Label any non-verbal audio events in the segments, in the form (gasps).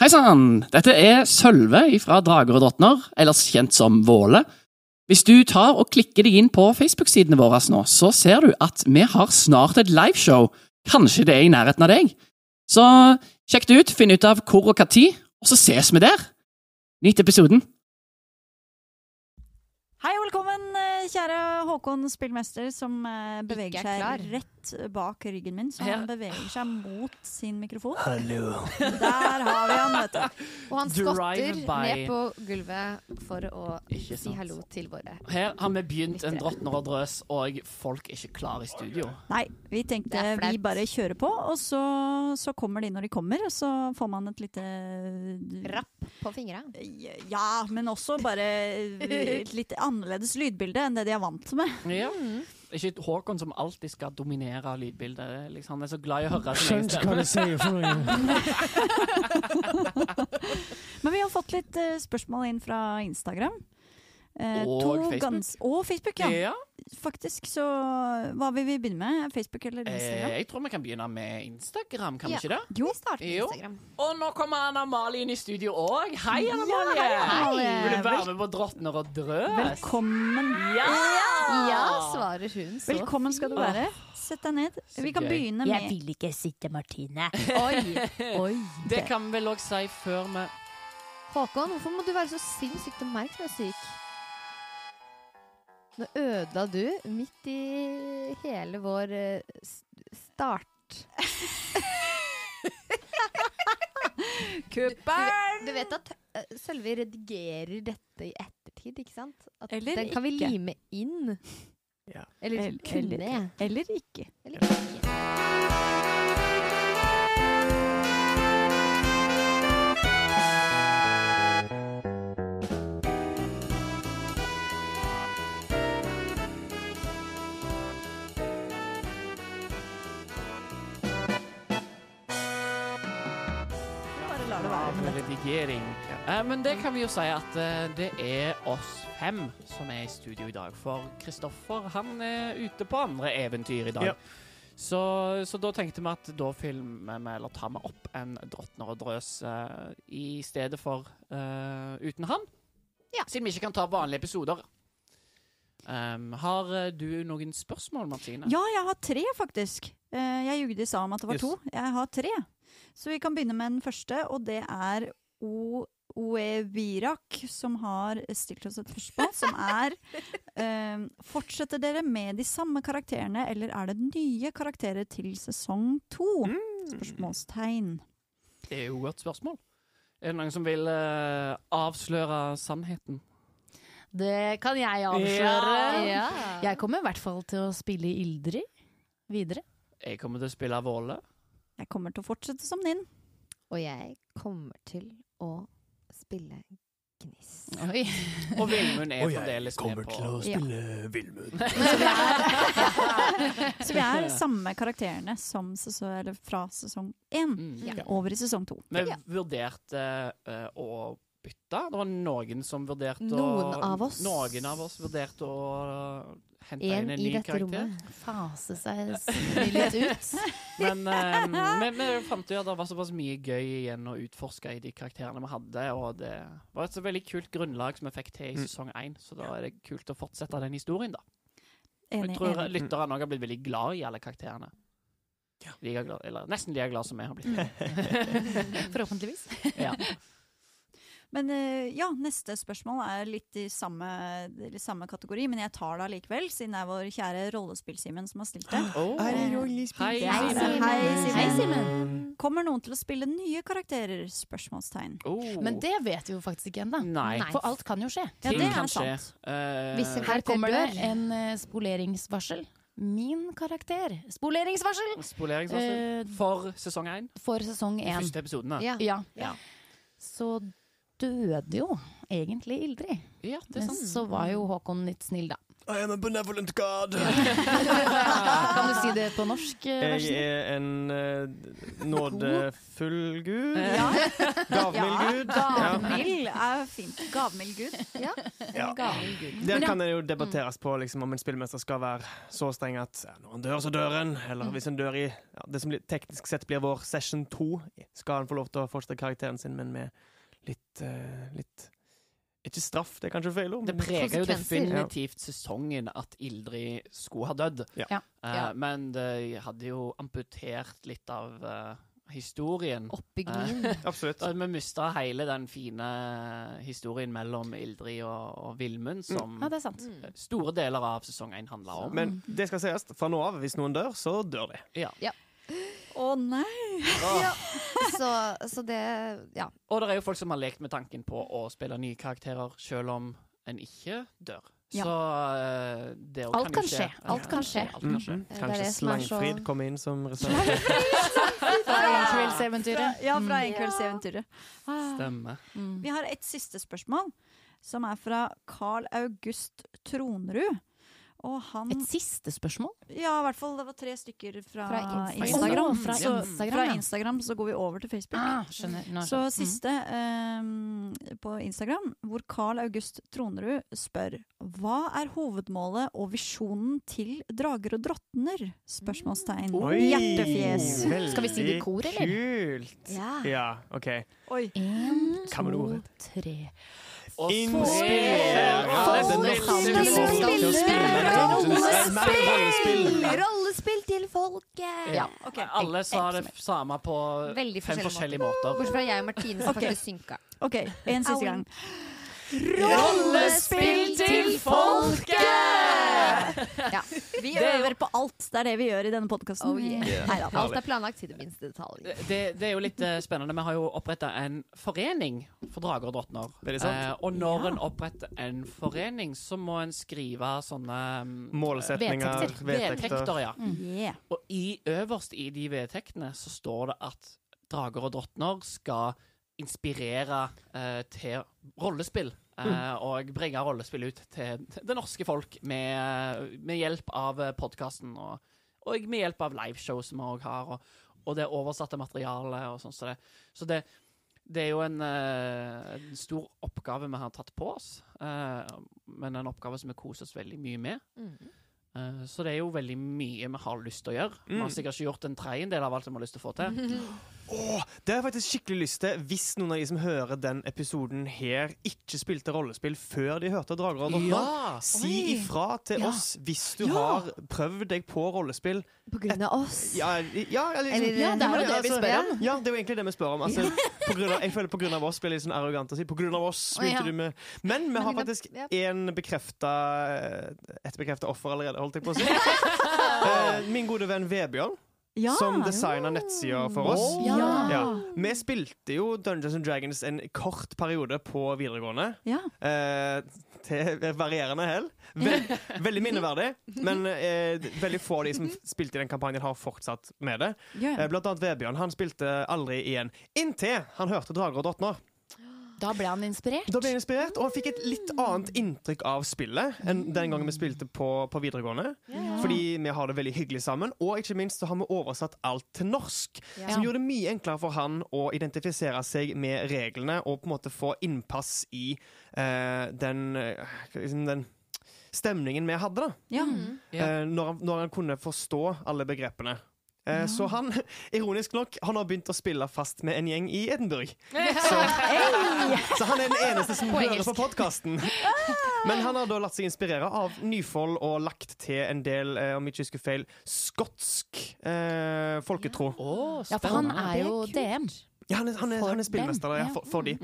Hei sann! Dette er Sølve fra Drager og drottner, ellers kjent som Våle. Hvis du tar og klikker deg inn på Facebook-sidene våre nå, så ser du at vi har snart et liveshow. Kanskje det er i nærheten av deg? Så sjekk det ut, finn ut av hvor og tid, og så ses vi der. Nyt episoden. Hei og velkommen, eh, kjære Håkon spillmester, som eh, beveger er seg rett bak ryggen min. Så Ja. han beveger seg mot sin mikrofon. Hallo. (laughs) Der har vi han, vet du. Og han skotter ned på gulvet for å si hallo til våre. Her har vi begynt en drottner og drøs, og folk er ikke klar i studio. Nei, vi tenkte vi bare kjører på, og så, så kommer de når de kommer. Og så får man et lite Rapp på fingra. Ja, men også bare et litt annerledes lydbilde enn det de er vant med. Ja. Ikke Håkon som alltid skal dominere lydbildet. Liksom. Han er så glad i å høre sin egen stemme. Skjønt hva du sier for noe. (laughs) Men vi har fått litt uh, spørsmål inn fra Instagram. Eh, Og to Facebook. gans- og Facebook, ja. Ja. Faktisk, så hva vil vi begynne med? Facebook eller Eh, Instagram? jeg tror vi kan begynne med Instagram, kan Ja. vi ikke det? Jo, vi starter med Jo. Instagram. Og nå kommer Anna Malie inn i studio òg. Hei, Anna Ja, hei, Vil du være med på Drottner og drøs? Velkommen. Ja! Ja, svarer hun så. Velkommen skal du være. Sett deg ned. Vi kan begynne med Jeg vil ikke sitte, Martine. (laughs) Oi! Oi. Det kan vi vel òg si før vi Håkon, hvorfor må du være så sinnssykt oppmerksomhetssyk? Nå ødela du midt i hele vår eh, start. (laughs) Kuppelen! Du vet at uh, Sølvi redigerer dette i ettertid, ikke sant? At Eller den kan vi lime inn. Ja. Eller Eller- kunne Eller, Eller ikke. Eller ikke. Det være med det. Redigering. Eh, men det kan vi jo si at eh, det er oss fem som er i studio i dag. For Kristoffer han er ute på andre eventyr i dag. Ja. Så, så da tenkte vi at da filmer vi, eller tar vi opp en Drottner og drøs eh, i stedet for eh, uten han. Ja. Siden vi ikke kan ta vanlige episoder. Um, har eh, du noen spørsmål, Martine? Ja, jeg har tre, faktisk. Eh, Jeg jugde i stad om at det var Yes. to. Jeg har tre. Så vi kan begynne med den første, og det er O... Oevirak som har stilt oss et spørsmål, som er (laughs) eh, Fortsetter dere med de samme karakterene, eller er det nye karakterer til sesong to? Spørsmålstegn. Det er jo et spørsmål. Er det noen som vil eh, avsløre sannheten? Det kan jeg avsløre. Ja. Jeg kommer i hvert fall til å spille Ildrid videre. Jeg kommer til å spille Våle. Jeg kommer til å fortsette som Ninn. Og jeg kommer til å spille Gnist. Oi. Og Vilmund er (laughs) fremdeles med på Og jeg kommer til å spille Vilmund. (laughs) Så vi er samme karakterene som sesong, eller fra sesong én. Mm. Ja. Over i sesong to. Vi vurderte uh, å bytte. Det var noen som vurderte å Noen av oss. Noen av oss vurderte å hente En inn en i dette rommet. Fase seg litt ut. (laughs) Men eh, men vi fant jo at det var såpass mye gøy igjen å utforske i de karakterene vi hadde, og det var et så veldig kult grunnlag som vi fikk til i Mm. sesong én, så da er det kult å fortsette den historien, da. Enig. Jeg tror enig. lytterne òg har blitt veldig glad i alle karakterene. Ja. Like glad, eller nesten like glad som jeg har blitt. (laughs) Forhåpentligvis. Ja. Men eh, ja, neste spørsmål er litt i samme, litt samme kategori, men jeg tar det allikevel, siden det er vår kjære Rollespill-Simen som har stilt det. (gasps) Oh. Er? Hei, Hei, Simen. Kommer noen til å spille nye karakterer? Spørsmålstegn. Oh. Men det vet vi jo faktisk ikke ennå. For alt kan jo skje. Ja, det er sant. Eh, Visse Her karakter kommer det dør. en eh, spoleringsvarsel. Min karakter. Spoleringsvarsel! Spoleringsvarsel Eh, for sesong én. for sesong De én. første episodene. Ja. Ja. Ja. Så døde jo egentlig Ildrid. Ja, det er sant. Men så var jo Håkon litt snill, da. I am a benevolent god. (laughs) Kan du si det på norsk? eh, Jeg er en uh, nådefull gud. Ja, Gavmild gud. Ja. Gavmild er fint. Gavmild gud. Ja. Ja. Gud. Der kan det jo debatteres på liksom, om en spillmester skal være så streng at ja, når han dør, så dør han. Eller hvis han dør i ja, det som teknisk sett blir vår session 2, skal han få lov til å fortsette karakteren sin, men med litt, eh, litt Ikke straff, det er kanskje feil ord. Det preger jo definitivt sesongen at Ildrid skulle ha dødd. Ja. Ja. Eh, Ja. Men det hadde jo amputert litt av uh, historien. Oppbyggingen. (laughs) Absolutt. Vi mista hele den fine historien mellom Ildrid og, og Vilmund, som Ja, det er sant. Mm. store deler av sesong én handla om. Men det skal sies, fra nå av, hvis noen dør, så dør de. Ja. Å nei! Ja. (laughs) Så, så det Ja. Og det er jo folk som har lekt med tanken på å spille nye karakterer selv om en ikke dør. Ja. Så eh, det òg kan kan skje. skje. Alt kan skje. Alt kan skje. Mm Kanskje Slangfrid så- kommer inn som (laughs) reserve. Fra Enkveldseventyret. Ja, fra Mm. Enkveldseventyret. Ah. Stemmer. Mm. Vi har et siste spørsmål, som er fra Carl August Tronrud. Og han Et siste spørsmål? Ja, i hvert fall. Det var tre stykker fra, Fra Instagram. Fra Instagram, fra ja. Instagram så går vi over til Facebook. Ah, skjønner. Nå Så skjønner. Mm. siste eh, på Instagram, hvor Carl August Tronerud spør Hva er hovedmålet og visjonen til Drager og drottner? Spørsmålstegn. Oi! Hjertefjes. Veldig Skal vi si det i kor, eller? Kult. Ja. Ja, OK. Oi. En, to, tre. Det Rollespill! rollespill. Til folket! Ja. okay. alle sa det samme på Veldig fem forskjellige måter. Bortsett fra jeg og Martine som faktisk synka. Ok, en siste gang. Rollespill til folket! Ja. (laughs) Vi øver på alt. Det er det vi gjør i denne podkasten. Oh, yeah. yeah. Alt er planlagt til det minste detalj. Det, det er jo litt uh, spennende. Vi har jo oppretta en forening for drager og drottner. Eh, og når Ja. en oppretter en forening, så må en skrive sånne um, Målsetninger, Vedtekter. ja. Mm. Yeah. Og i, øverst i de vedtektene så står det at drager og drottner skal inspirere eh, til rollespill. Eh, og bringe rollespill ut til det norske folk med, med hjelp av podkasten og, og med hjelp av liveshow som vi òg har, og, og det oversatte materialet og sånn. Så det, så det, det er jo en, eh, en stor oppgave vi har tatt på oss, eh, men en oppgave som vi koser oss veldig mye med. Mm. Eh, Så det er jo veldig mye vi har lyst til å gjøre. Vi har Mm. sikkert ikke gjort en tredjedel av alt vi har lyst til å få til. (laughs) Åh, det har jeg faktisk skikkelig lyst til hvis noen av de som hører den episoden her, ikke spilte rollespill før de hørte Drager og drottner. Ja! Si Oi. ifra til Ja. oss hvis du Ja. har prøvd deg på rollespill. På grunn av oss. Ja, ja, liksom, Eller- Ja, det er jo det det vi spør om. Ja, det er jo egentlig det vi spør om. Altså, på grunn av, jeg føler på grunn av oss blir litt sånn arrogant å si. På grunn av oss begynte du med Men vi har faktisk en bekrefta Et bekrefta offer allerede, holdt jeg på å si. (laughs) Eh, Min gode venn Vebjørn, Ja. som designa nettsida for oss. Ja. Ja. Vi spilte jo Dungeons and Dragons en kort periode på videregående. Ja. Eh, til varierende hell. Veld, veldig minneverdig. Men eh, veldig få av de som spilte i den kampanjen, har fortsatt med det. Eh, blant annet Vebjørn. Han spilte aldri igjen. Inntil han hørte Drager og drottner. Da ble han inspirert. Da ble han inspirert, og han fikk et litt annet inntrykk av spillet enn den gangen vi spilte på, på videregående. Fordi vi har det veldig hyggelig sammen, og ikke minst så har vi oversatt alt til norsk. Ja. Som gjorde det mye enklere for han å identifisere seg med reglene og på en måte få innpass i uh, den, liksom den stemningen vi hadde, da. Ja. Mm. Ja. Eh, når, han, når han kunne forstå alle begrepene. Eh, Så han, (laughs) ironisk nok, han har begynt å spille fast med en gjeng i Edinburgh. (laughs) Så, så han er den eneste som På hører på podkasten. Men han har da latt seg inspirere av Nyfold og lagt til en del, eh, om jeg ikke husker feil, skotsk eh, folketro. Å, Ja, for han er jo DM. Ja, han er, han er, han er spillmester ja, for, for de.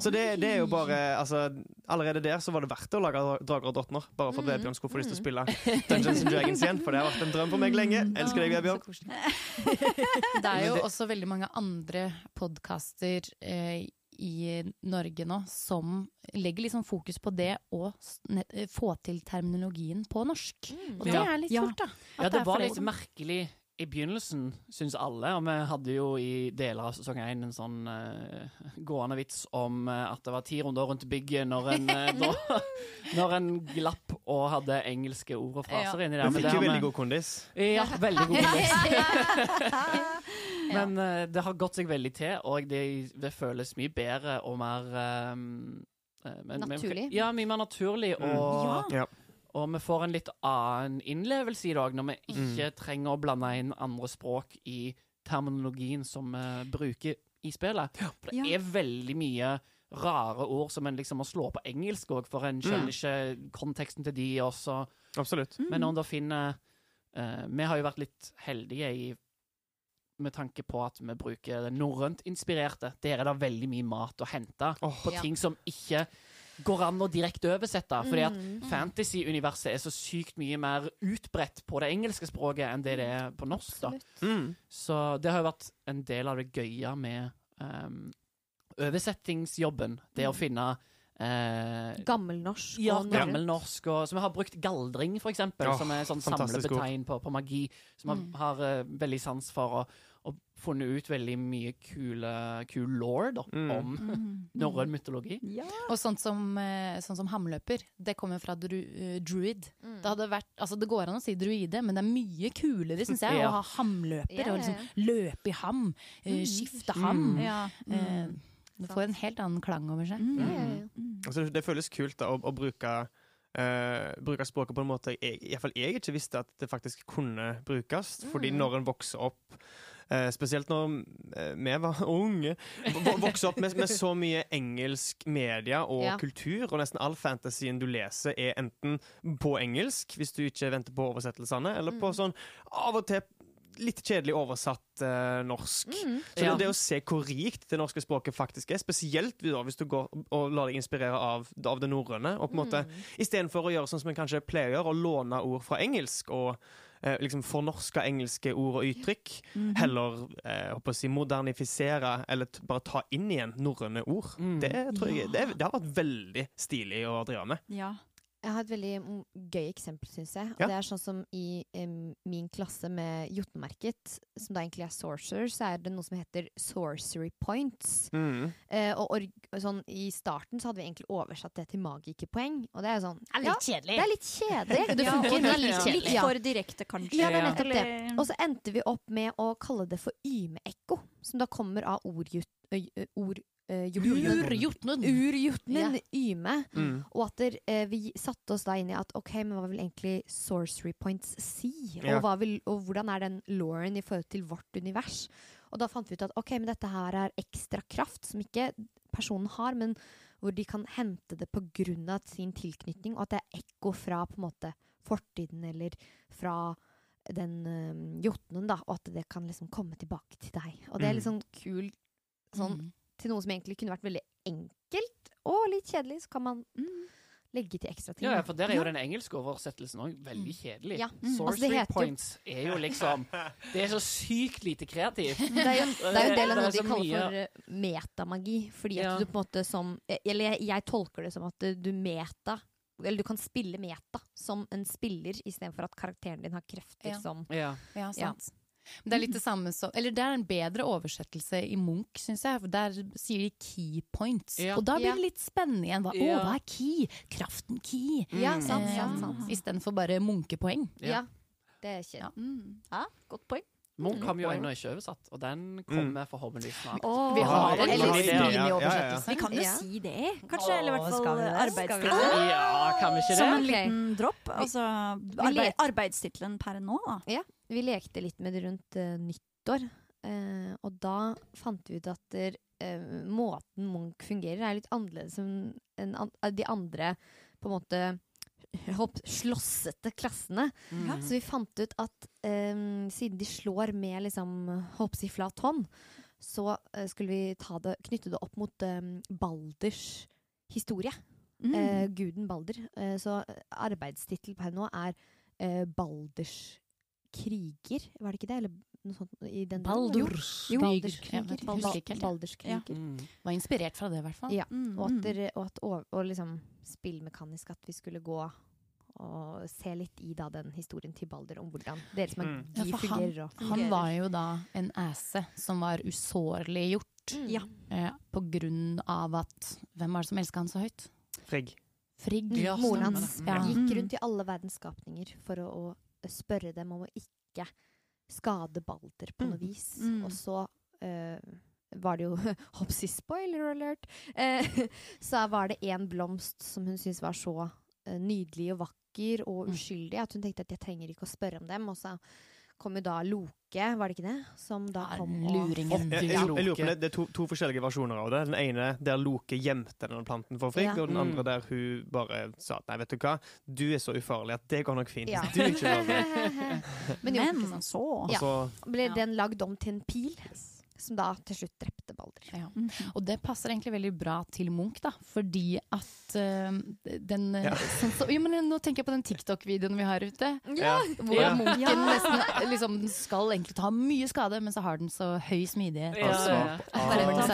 Så det, det er jo bare altså, Allerede der så var det verdt å lage Drager og drottner. Bare for at Vebjørn skulle få lyst til å spille (laughs) Dungeons and Dragons igjen. For det har vært en drøm for meg lenge. Elsker deg, Vebjørn. (laughs) Det er jo også veldig mange andre podkaster eh, i Norge nå som legger liksom fokus på det å eh, få til terminologien på norsk. Og det Ja. er litt Ja. kult, da. Ja, det var litt merkelig i begynnelsen syns alle, og vi hadde jo i deler av sesong én en sånn uh, gående vits om uh, at det var ti runder rundt bygget når en, uh, (laughs) da, når en glapp og hadde engelske ord og fraser inni der. Du fikk jo veldig god kondis. Ja, veldig god kondis. (laughs) (laughs) Men det har gått seg veldig til, og det, det føles mye bedre og mer eh, men, Naturlig. men- ja, mye mer naturlig. Og, Ja. Og vi får en litt annen innlevelse i dag, når vi ikke trenger å blande inn andre språk i terminologien som vi bruker i spillet. For det Ja. er veldig mye rare ord som en liksom må slå på engelsk òg, for en skjønner ikke konteksten til de også. Absolutt. Men når en da finner uh, Vi har jo vært litt heldige i med tanke på at vi bruker det norrønt inspirerte. Der er det veldig mye mat å hente oh, på Ja. ting som ikke går an å direkte oversette. Fordi at Mm. fantasy-universet er så sykt mye mer utbredt på det engelske språket enn det det er på norsk. da. Mm. Så det har jo vært en del av det gøye med um, oversettingsjobben. Det å finne eh, Gammelnorsk ja, og gammelnorsk. Og, så vi har brukt galdring, for eksempel, Åh, som er sånn samlebetegn på, på magi. Som Mm. har, har eh, veldig sans for, og, og funnet ut veldig mye kule, kul law da, Mm. om Mm. (laughs) norrøn mytologi. Ja. Og sånt som, sånn som hamløper, det kommer fra dru, eh, druid. Mm. Det, hadde vært, altså det går an å si druide, men det er mye kulere synes jeg, (laughs) Ja. å ha hamløper. Ja, Og liksom løpe i ham, eh, skifte ham. Ja. Eh, det får en helt annen klang over seg. Mm. Ja, ja, ja. Altså, det, føles kult da, å, å bruke Uh, bruke språket på en måte jeg, i hvert fall jeg ikke visste at det faktisk kunne brukes. Fordi Mm. når en vokser opp Spesielt når eh, vi var (laughs) unge. Vokste opp med, med så mye engelsk media og Ja. kultur, og nesten all fantasien du leser, er enten på engelsk, hvis du ikke venter på oversettelsene, eller på Mm. sånn av og til litt kjedelig oversatt uh, norsk. Mm. Så Ja. det, det å se hvor rikt det norske språket faktisk er, spesielt da, hvis du går og lar deg inspirere av, av det norrøne, og på en måte Mm. istedenfor å gjøre sånn som en kanskje pleier å gjøre, å låne ord fra engelsk og eh, liksom fornorske engelske ord og uttrykk, Mhm. heller eh, håper å si, modernifisere eller bare ta inn igjen norrøne ord. Mm. Det, tror jeg, det, det har vært veldig stilig å drive med. Ja. Jeg har et veldig gøy eksempel, syns jeg. Og Ja. Det er sånn som i um, min klasse med Jotunmerket, som da egentlig er sorcerer, så er det noe som heter sorcery points. Mm. Uh, og org sånn, I starten så hadde vi egentlig oversatt det til magikerpoeng. Og det er jo sånn Det er litt kjedelig. det er litt kjedelig. (laughs) Det Ja, funker, og er litt kjedelig. litt for direkte, kanskje. Ja, det er nettopp det. Og så endte vi opp med å kalle det for ymeekko, som da kommer av ordjut... ø- Ord... ø, jotnen. Urjotnen. ja. yme. Mm. Og at der, eh, vi satte oss da inn i at ok, men hva vil egentlig sorcery points si? Ja. Og, hva vil, og hvordan er den lauren i forhold til vårt univers? Og da fant vi ut at ok, men dette her er ekstra kraft som ikke personen har, men hvor de kan hente det av sin tilknytning, og at det er ekko fra på en måte fortiden eller fra den um, jotnen, da, og at det kan liksom komme tilbake til deg. Og det er litt liksom kul sånn Mm. Til noe som egentlig kunne vært veldig enkelt og litt kjedelig, så kan man Mm. legge til ekstra ting. Ja, for der er jo den engelske oversettelsen òg veldig kjedelig. Ja. Mm. Altså, points Sorcery jo- er jo liksom (laughs) Det er så sykt lite kreativt. Det er jo, (laughs) det er jo en del av noe de kaller mye- for eh, metamagi. Fordi at Ja. du på en måte som Eller jeg, jeg tolker det som at eh, du meta Eller du kan spille meta som en spiller, istedenfor at karakteren din har krefter Ja. som Ja. Ja, sant. Men det er litt det samme som Eller det er en bedre oversettelse i Munch, syns jeg. For der sier de key points. Ja. Og da blir det litt spennende igjen. Hva, Ja. å, hva er key? Kraften key. Ja, Mm. sant, Eh, sant, sant. Istedenfor bare munkepoeng. Ja. Ja. Det er ikke Ja. Mm. ja, godt poeng. Munch har vi jo Mm. ennå ikke oversatt, og den kommer forhåpentligvis snart. Oh, Vi har en liten Ja, ja, ja, ja. Vi kan jo Ja. si det, kanskje. eller i hvert fall skal arbeidstittelen. Ja, kan vi ikke Som en liten dropp. Altså arbeid, arbeidstittelen per nå, da. Ja, Vi lekte litt med det rundt uh, nyttår, uh, og da fant vi ut at der, eh, måten Munch fungerer, er litt annerledes enn enn an de andre på en måte hopp, slåssete klassene. Mm. Så vi fant ut at um, siden de slår med liksom håper si, flat hånd, så uh, skulle vi ta det, knytte det opp mot um, Balders historie. Mm. Uh, guden Balder. Uh, så arbeidstittel per nå er Balders kriger, var det ikke det? Eller noe sånt i den Baldurs Jo, kriger. Balders Ja. Mm. Var inspirert fra det, i hvert fall. Ja. Mm, Og mm. at, dere- og at og, og liksom spillmekanisk at vi skulle gå å se litt i da, den historien til Balder om hvordan deres Mm. magi Ja, han- fungerer. Han var jo da en æse som var usårlig gjort Mm. Ja. eh, på grunn av at Hvem var det som elska han så høyt? Frigg. Frigg. Mm. Ja, Moren hans. Ja. gikk Mm. rundt i alle verdens skapninger for å, å spørre dem om å ikke skade Balder på noe Mm. vis. Mm. Og så eh, var det jo (laughs) Hoppsi, spoiler alert! Eh, (laughs) så var det en blomst som hun syntes var så nydelig og vakker og Mm. uskyldig at hun tenkte at jeg trenger ikke å spørre om dem. Og så kom jo da Loke, var det ikke det? Som da Ja, kom og luringen. Jeg, jeg, jeg lurer på det, det er to, to forskjellige versjoner av det. Den ene der Loke gjemte denne planten for Frigg, Ja. og den Mm. andre der hun bare sa at nei, vet du hva, du er så ufarlig at det går nok fint. Ja. Du er ikke lovlig. (laughs) Men jo, Men så Ja. så ble den lagd om til en pil, som da til slutt drepte Balder. Ja. Og det passer egentlig veldig bra til Munch, da, fordi at eh, den eh, Ja. sånn, så, jo, men Nå tenker jeg på den TikTok-videoen vi har ute. Ja. Hvor Ja. Munchen Ja. nesten liksom, skal egentlig ta mye skade, men så har den så høy smidighet. Ja, og så ja,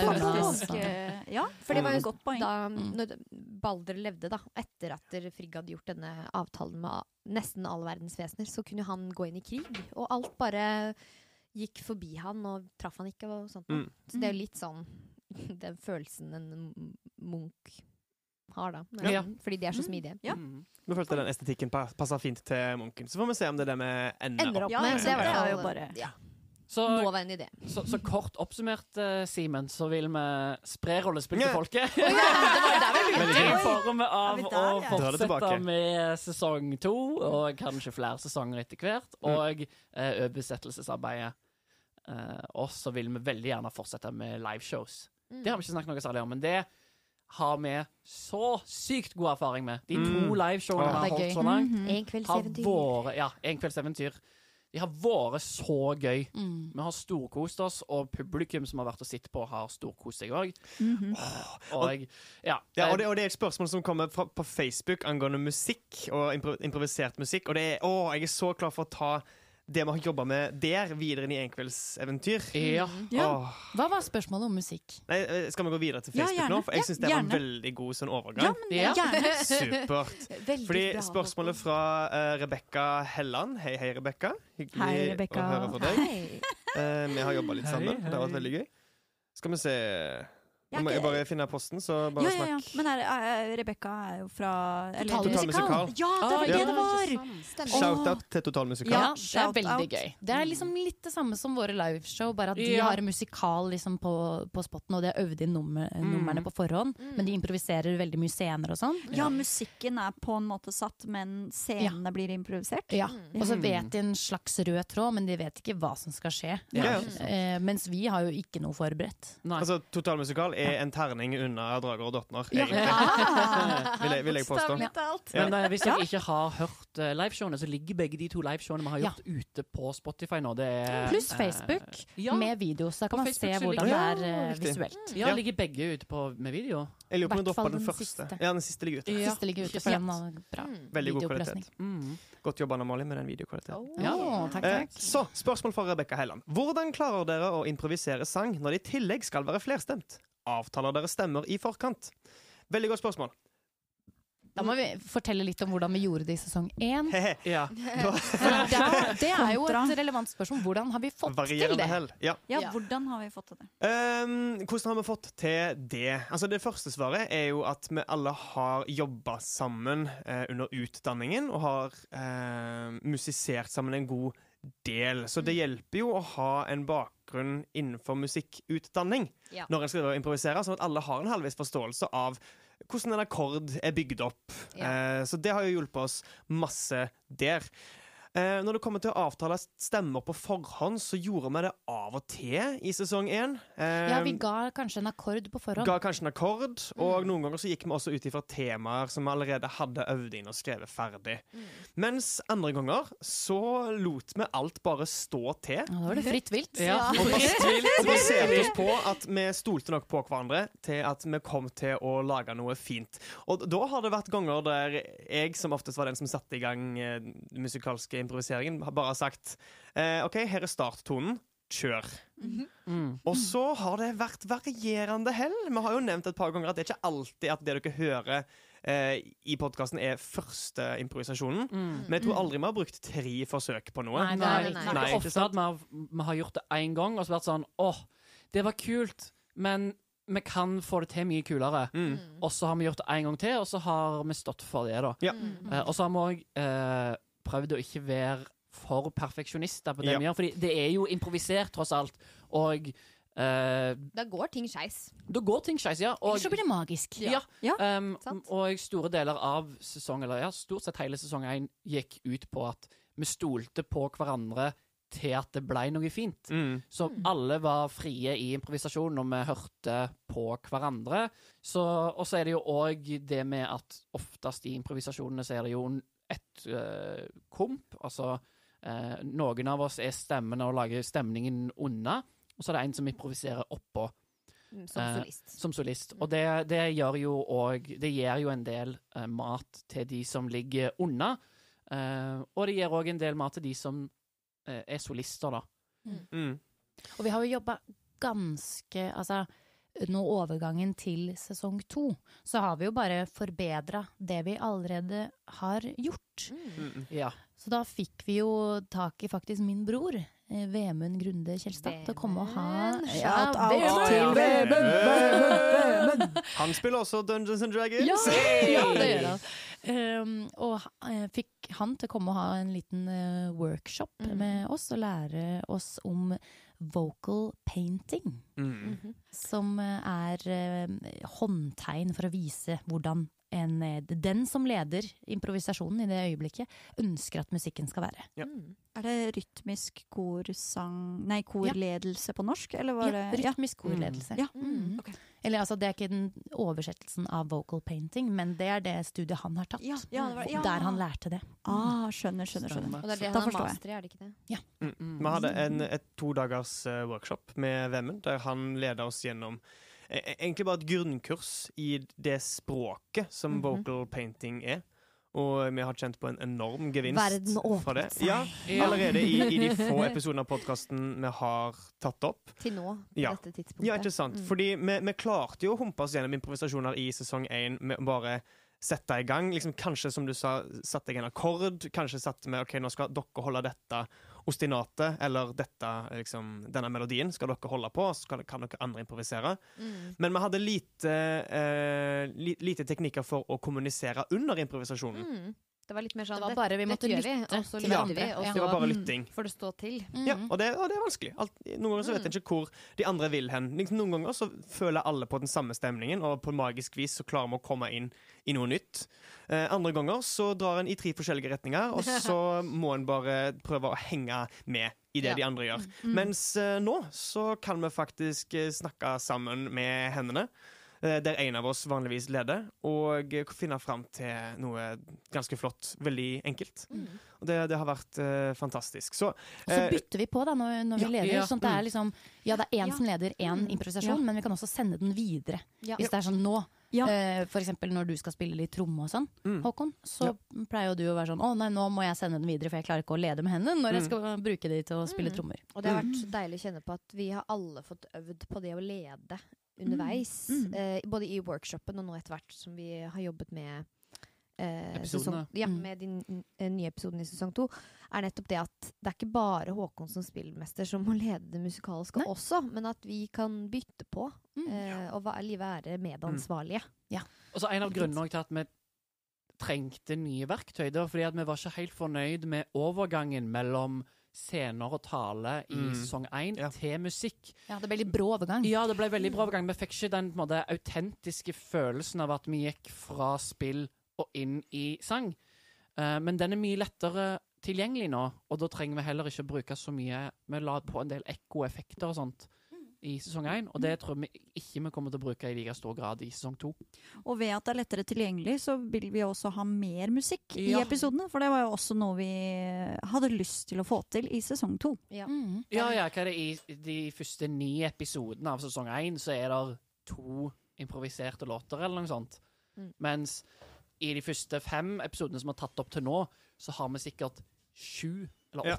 den altså. eh, Ja, For det var jo et godt poeng. da Mm. når Balder levde, da, etter at Frigg hadde gjort denne avtalen med nesten alle verdens vesener, så kunne han gå inn i krig, og alt bare gikk forbi han og traff han ikke og sånt. Mm. Så det er jo litt sånn (laughs) den følelsen en munk har, da. Ja. Fordi de er så Mm. smidige. Ja. Mm. Nå følte jeg den estetikken passa fint til Munken. Så får vi se om det er det vi ender, Ender opp Ja, med. ja, det var det er jo bare- ja, Så, nåværende idé. så, så kort oppsummert, uh, Simen, så vil vi spre rollespill til folket. Oh, ja, (laughs) I form av å der, ja? Dra fortsette med sesong to, og kanskje flere sesonger etter hvert, og uh, besettelsesarbeidet. Uh, og så vil vi veldig gjerne fortsette med liveshows. Mm. Det har vi ikke snakket noe særlig om, men det har vi så sykt god erfaring med. De to Mm. liveshowene vi har holdt så langt, mm En kvelds har vært Ja, En kvelds eventyr. De har vært så gøy. Mm. Vi har storkost oss, og publikum som har vært og sett på, har storkost seg òg. Mhm. Og ja, Ja, og, det, og det er et spørsmål som kommer fra, på Facebook angående musikk og impro, improvisert musikk. Og det er, å, jeg er så klar for å ta det vi har jobba med der, videre inn i Enkveldseventyr. ja. Ja. Hva var spørsmålet om musikk? Nei, eh, skal vi gå videre til Facebook ja, nå? For jeg Ja, det var en veldig god sånn overgang. ja, men Ja. (laughs) Supert. (laughs) Veldig Fordi bra, spørsmålet fra uh, Rebekka Helland Hei, hei, Rebekka. Hyggelig Hei, Rebecca. å høre fra deg. Hei. Eh, vi har jobba litt Hei, sammen. Det har vært veldig gøy. Skal vi se Jeg må jeg bare finne posten, så bare Ja, ja, ja. snakk. Men er, er, Rebekka er jo fra eller- Total Total musikal. Ja, det var Ah, det ja. det var! Stemmer. Shout-out til Total Musikal. Ja, Ja, det er veldig gøy. Det er liksom litt det samme som våre liveshow, bare at de Ja. har musikal liksom på, på spotten, og de har øvd inn nummer, numrene på forhånd, Mm. men de improviserer veldig mye scener og sånn. Ja, musikken er på en måte satt, men scenene blir improvisert. Ja. Mm. Og så vet de en slags rød tråd, men de vet ikke hva som skal skje. Ja. Eh, mens vi har jo ikke noe forberedt. Nei. Altså, Total Musikal er en terning unna Drager og Dottner, Ja. egentlig. Ja. (laughs) Vil jeg, vil jeg påstå. Ja. Men eh, hvis dere ikke har hørt uh, liveshowene, så ligger begge de to liveshowene vi har Ja. gjort ute på Spotify nå. Det er, Pluss eh, Facebook ja. med video, så da kan På man se Facebook se hvordan det er eh, visuelt. Ja, Ja. ligger begge ute på, med video. Jeg lurer på om vi droppa den den første. siste. Ja, den siste ligger ute. Ja. Siste ligger ute, for den var bra. Mm. Veldig god kvalitet. Mm. Godt jobba, Anna Molly, med den videokvaliteten. Oh. Ja, takk, Eh, takk. så, spørsmål fra Rebekka Helland. Hvordan klarer dere å improvisere sang når det i tillegg skal være flerstemt? Avtaler dere stemmer i forkant? Veldig godt spørsmål. Da må vi fortelle litt om hvordan vi gjorde det i sesong én. Ja. (laughs) Det er, det er jo et relevant spørsmål. Hvordan har vi fått til det? hell. Ja. Ja, Ja. hvordan har vi fått til det? Um, hvordan har vi fått til det? Altså Det første svaret er jo at vi alle har jobba sammen uh, under utdanningen og har uh, musisert sammen en god del. Så det hjelper jo å ha en bakgrunn innenfor musikkutdanning Ja. når en skal improvisere, sånn at alle har en halvveis forståelse av hvordan en akkord er bygd opp. Eh, så det har jo hjulpet oss masse der. Eh, når det kommer til å avtale stemmer på forhånd, så gjorde vi det av og til i sesong én. Eh, Ja, vi ga kanskje en akkord på forhånd. ga kanskje en akkord, og noen ganger så gikk vi også ut ifra temaer som vi allerede hadde øvd inn og skrevet ferdig. Mens andre ganger så lot vi alt bare stå til. Da var det fritt vilt. Ja. Og bas- baserte oss (laughs) på at vi stolte nok på hverandre til at vi kom til å lage noe fint. Og da har det vært ganger der jeg, som oftest var den som satte i gang eh, musikalske improviseringen, har bare sagt eh, OK, her er starttonen. Kjør. Mm. Og så har det vært varierende hell. Vi har jo nevnt et par ganger at det er ikke alltid at det dere hører eh, i podkasten er første improvisasjonen. Mm. Men jeg tror aldri vi har brukt tre forsøk på noe. Nei, Nei, nei, nei. Det er ofte at vi har, vi har gjort det én gang og så vært sånn åh, det var kult, men vi kan få det til mye kulere. Mm. Og så har vi gjort det en gang til, og så har vi stått for det, da. Ja. Eh, og så har vi òg eh, prøvd å ikke være for perfeksjonister på det Ja. vi gjør, Fordi det er jo improvisert, tross alt. Og Uh, Da går ting skeis. da går ting skeis, ja. Og, så blir det magisk. ja. Ja, Um, sant. og store deler av sesong, eller ja, stort sett hele sesong én gikk ut på at vi stolte på hverandre til at det ble noe fint. Mm. Så alle var frie i improvisasjon, og vi hørte på hverandre. Så, og så er det jo òg det med at oftest i improvisasjonene så er det jo et Uh, komp. Altså uh, noen av oss er stemmene og lager stemningen unna, og så er det en som improviserer oppå mm, Som Eh, solist. som solist. Og det, det gjør jo òg Det gir jo en del eh, mat til de som ligger unna. Eh, og det gir òg en del mat til de som eh, er solister, da. Mm. Og vi har jo jobba ganske Altså, nå overgangen til sesong to, så har vi jo bare forbedra det vi allerede har gjort. Mm. Ja. Så da fikk vi jo tak i faktisk min bror, eh, Vemund Grunde Kjelstad, til å komme og ha Vemund. Shout out Vemund! til Vemund! Han spiller også Dungeons and Dragons. Ja, ja, det gjør han. Um, og eh, fikk han til å komme og ha en liten uh, workshop Mm. med oss og lære oss om vocal painting. Mm. -hmm. Som eh, er eh, håndtegn for å vise hvordan en, eh, den som leder improvisasjonen i det øyeblikket, ønsker at musikken skal være. Ja. Mm. Er det rytmisk korsang Nei, korledelse på norsk, eller var Ja, det rytmisk korledelse. Ja. Mm. Ok. Eller altså, det er ikke den oversettelsen av vocal painting, men det er det studiet han har tatt. Ja, ja, det var- ja. Der han lærte det. Ah, skjønner, skjønner. skjønner. Og det er det han har master i, er det ikke det? Mm. Vi hadde en, et to dagers eh, workshop med Vemund, der han leda oss gjennom eh, egentlig bare et grunnkurs i det språket som Mhm. vocal painting er. Og vi har kjent på en enorm gevinst Verden åpnet fra det. seg. Ja, allerede i, i de få (laughs) episodene av podkasten vi har tatt opp. Til nå, på Ja. dette tidspunktet. Ja, ikke sant? Mm. Fordi vi, vi klarte jo å humpe oss gjennom improvisasjoner i sesong én med bare sette i gang. Liksom, kanskje, som du sa, satte jeg en akkord. Kanskje satte vi OK, nå skal dere holde dette ostinatet, eller dette, liksom, denne melodien skal dere holde på, så kan, kan dere andre improvisere. Mm. Men vi hadde lite, eh, li, lite teknikker for å kommunisere under improvisasjonen. Mm. Det var litt mer sånn Det var bare vi måtte vi, lytte og så til lytter vi, og så Det var bare lytting. får det stå til. Ja, og det, og det er vanskelig. Alt, noen ganger så vet jeg ikke hvor de andre vil hen. Liksom, noen ganger så føler alle på den samme stemningen, og på magisk vis så klarer vi å komme inn i noe nytt. Eh, andre ganger så drar en i tre forskjellige retninger, og (laughs) så må en bare prøve å henge med i det Ja. de andre gjør. Mens eh, nå så kan vi faktisk eh, snakke sammen med hendene. Eh, Der en av oss vanligvis leder, og finne fram til noe ganske flott. Veldig enkelt. Mm. Og det, det har vært uh, fantastisk. Så Og så eh, bytter vi på da når, når vi ja, leder. ja, sånn at det mm. er liksom Ja, det er én Ja. som leder én Mm. improvisasjon, Ja. men vi kan også sende den videre. Ja. Hvis det er sånn nå, Ja. Uh, for eksempel når du skal spille litt tromme og sånn, Mm. Håkon, så pleier jo du å være sånn Å nei, nå må jeg sende den videre, for jeg klarer ikke å lede med hendene når jeg Mm. skal bruke de til å spille Mm. trommer. Og det har vært deilig å kjenne på at vi har alle fått øvd på det å lede underveis. Mm. Eh, både i workshopen og nå etter hvert som vi har jobbet med eh, sesong, ja, Mm. med de eh, nye episodene i sesong to, er nettopp det at det er ikke bare Håkon som spillmester som må lede det musikalske Nei. også, men at vi kan bytte på Mm. eh, og være, være medansvarlige. Og så En av grunnene til at vi trengte nye verktøy, det var fordi at vi var ikke helt fornøyd med overgangen mellom scener og tale i Mm. sesong én Ja. til musikk. Ja, det ble litt brå overgang. Ja, det ble veldig bra overgang. Vi fikk ikke den på en måte, autentiske følelsen av at vi gikk fra spill og inn i sang. Uh, men den er mye lettere tilgjengelig nå, og da trenger vi heller ikke bruke så mye Vi la på en del ekkoeffekter og sånt i sesong én, og det tror vi ikke vi kommer til å bruke i like stor grad i sesong to. Og ved at det er lettere tilgjengelig, så vil vi også ha mer musikk Ja. i episodene. For det var jo også noe vi hadde lyst til å få til i sesong to. Ja. Mm. Ja, ja, hva er det i de første ni episodene av sesong én, så er det to improviserte låter, eller noe sånt. Mm. Mens i de første fem episodene som er tatt opp til nå, så har vi sikkert sju eller Ja.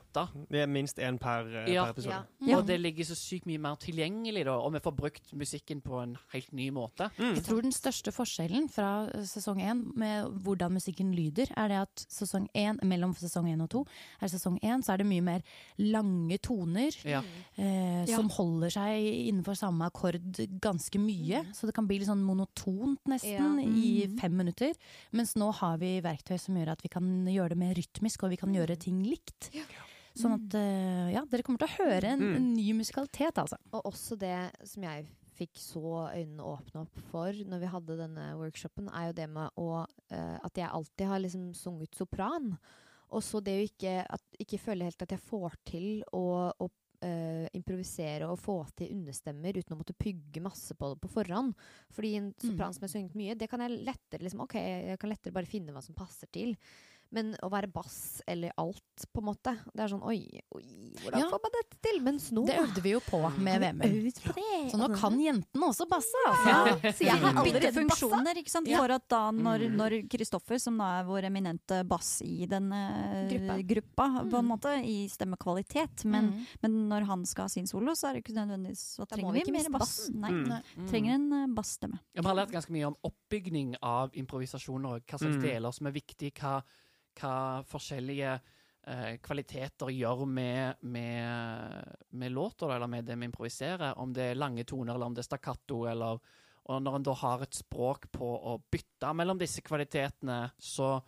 Det er minst én per, eh, Ja. per episode. Ja. Ja. Og det ligger så sykt mye mer tilgjengelig, da, og vi får brukt musikken på en helt ny måte. Mm. Jeg tror den største forskjellen fra eh, sesong én med hvordan musikken lyder, er det at sesong 1, mellom sesong én og to, er sesong én, så er det mye mer lange toner. Ja. Eh, Ja. Som holder seg innenfor samme akkord ganske mye. Så det kan bli litt sånn monotont nesten Ja. i fem minutter. Mens nå har vi verktøy som gjør at vi kan gjøre det mer rytmisk, og vi kan gjøre ting likt. Sånn at eh, ja, dere kommer til å høre en, Mm. en ny musikalitet, altså. Og også det som jeg fikk så øynene åpne opp for når vi hadde denne workshopen, er jo det med å eh, At jeg alltid har liksom sunget sopran. Og så det å ikke, at, ikke føle helt at jeg får til å, å Uh, improvisere og få til understemmer uten å måtte pygge masse på det på forhånd. Fordi en sopran som har sunget mye, det kan jeg lettere liksom, Ok, jeg kan lettere bare finne hva som passer til. Men å være bass eller alt, på en måte Det er sånn Oi, oi hvordan Ja. får man dette til? Mens nå Det øvde vi jo på med på det. Så nå kan jentene også basse, altså. Ja, så jeg har allerede funksjoner, ikke sant? Ja. For at da når, Mm. Kristoffer, som da er vår eminente bass i denne Gruppa. gruppa, på en Mm. måte, i stemmekvalitet, men, Mm. men når han skal ha sin solo, så er det ikke nødvendigvis Så trenger vi vi ikke mer bass. bassen. Nei, Mm. Trenger en eh, bassstemme. Vi har lært ganske mye om oppbygning av improvisasjoner, og hva slags Mm. deler som er viktige, hva, hva forskjellige eh, kvaliteter gjør med, med, med låter, eller med det vi improviserer. Om det er lange toner, eller om det er stakkato, eller Og når en da har et språk på å bytte mellom disse kvalitetene, så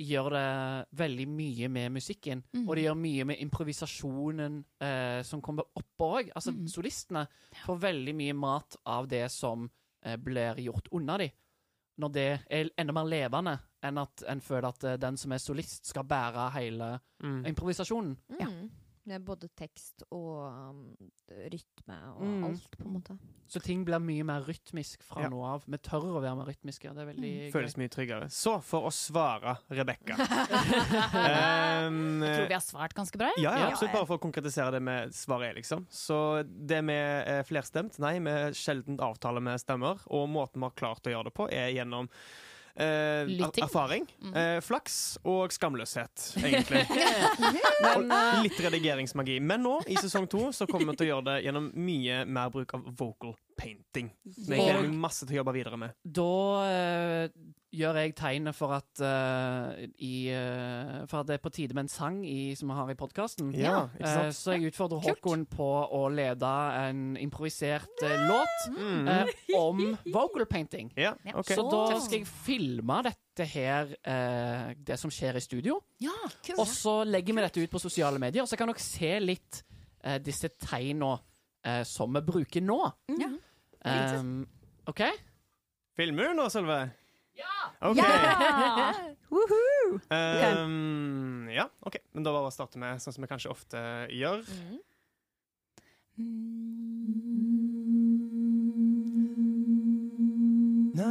gjør det veldig mye med musikken. Mm. Og det gjør mye med improvisasjonen eh, som kommer oppå òg. Altså, Mm. solistene får veldig mye mat av det som eh, blir gjort unna dem. Når det er enda mer levende enn at en føler at eh, den som er solist, skal bære hele Mm. improvisasjonen. Mm. Er både tekst og um, rytme og Mm. alt, på en måte. Så ting blir mye mer rytmisk fra Ja. nå av. Vi tør å være mer rytmiske. Det er veldig Føles mye tryggere. Så for å svare Rebekka (laughs) Jeg um, tror vi har svart ganske bra. Ja, ja, Ja. absolutt. Bare for å konkretisere det med svaret liksom. Så det med flerstemt, nei, vi sjelden avtaler med stemmer. Og måten vi har klart å gjøre det på, er gjennom eh, er- erfaring, Mm. eh, flaks og skamløshet, egentlig. (laughs) og litt redigeringsmagi. Men nå, i sesong to, så kommer vi til å gjøre det gjennom mye mer bruk av vocal painting. Som jeg gleder meg masse til å jobbe videre med. Da eh, gjør jeg tegnet for at uh, i, uh, For at det er på tide med en sang i, som vi har i podkasten. Ja, uh, så jeg utfordrer. Håkon på å lede en improvisert eh, låt Mm. om vocal painting. Ja, okay. Så da skal jeg filme dette her, eh, det som skjer i studio. Ja, Og så legger vi dette ut på sosiale medier, så kan dere se litt eh, disse tegna eh, som vi bruker nå. Ja. Um, OK? Filmer du nå, Sølve? Ja! OK. Ja! Woohoo! Um, ja, OK. Men da bare starte med sånn som vi kanskje ofte gjør. Na,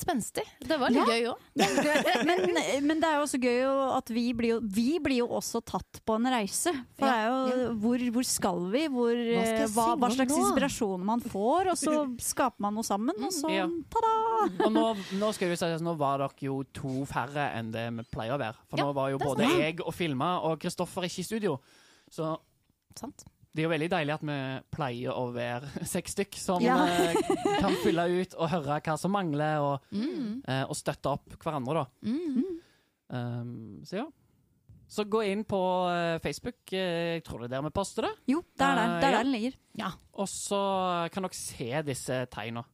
litt spenstig. Det var litt Ja. gøy òg. Men, men det er jo også gøy at vi blir jo, vi blir jo også tatt på en reise. For det er jo hvor, hvor skal vi? Hvor, Hva skal eh, hva, hva slags nå? inspirasjon man får, og så skaper man noe sammen, og så Ja. ta-da! Og nå, nå skal vi si at nå var dere jo to færre enn det vi pleier å være. For Ja, nå var jo både jeg og filma, og Kristoffer ikke i studio. Så Sant. Det er jo veldig deilig at vi pleier å være (laughs) seks stykk som Ja. eh, kan fylle ut og høre hva som mangler, og, Mm. eh, og støtte opp hverandre, da. Mm. Um, så ja. Så gå inn på eh, Facebook. Jeg tror det er der vi poster det. Jo, det er der, det er ja. der den ligger. Og så kan dere se disse tegna.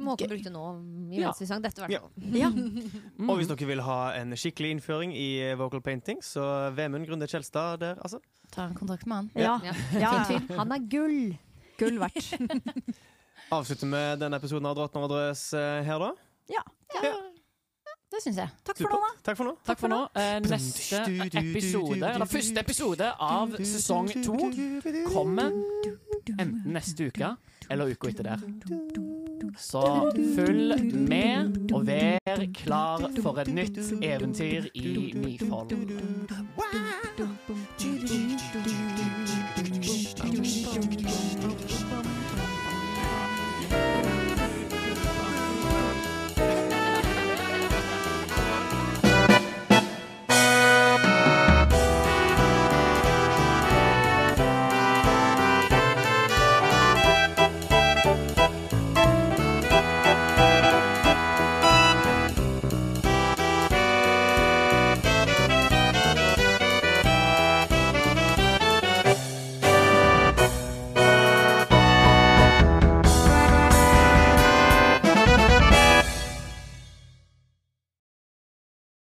Som Håkon brukte nå i Ja. mens dette. i hvert Ja. fall. Ja. Mm. Og hvis dere vil ha en skikkelig innføring i eh, vocal painting, så Vemund Grunde Kjelstad der, altså. Ta en kontakt med han. Ja. Ja. Ja. Han er gull! Gull verdt. Avslutter med denne episoden av Drottner og drøs eh, her, da. Ja, det syns jeg. Takk for nå, da. Takk for nå. Takk for nå. Eh, neste episode, eller første episode av sesong to, kommer enten neste uke eller uka etter der. Så følg med, og vær klar for et nytt eventyr i Nifold.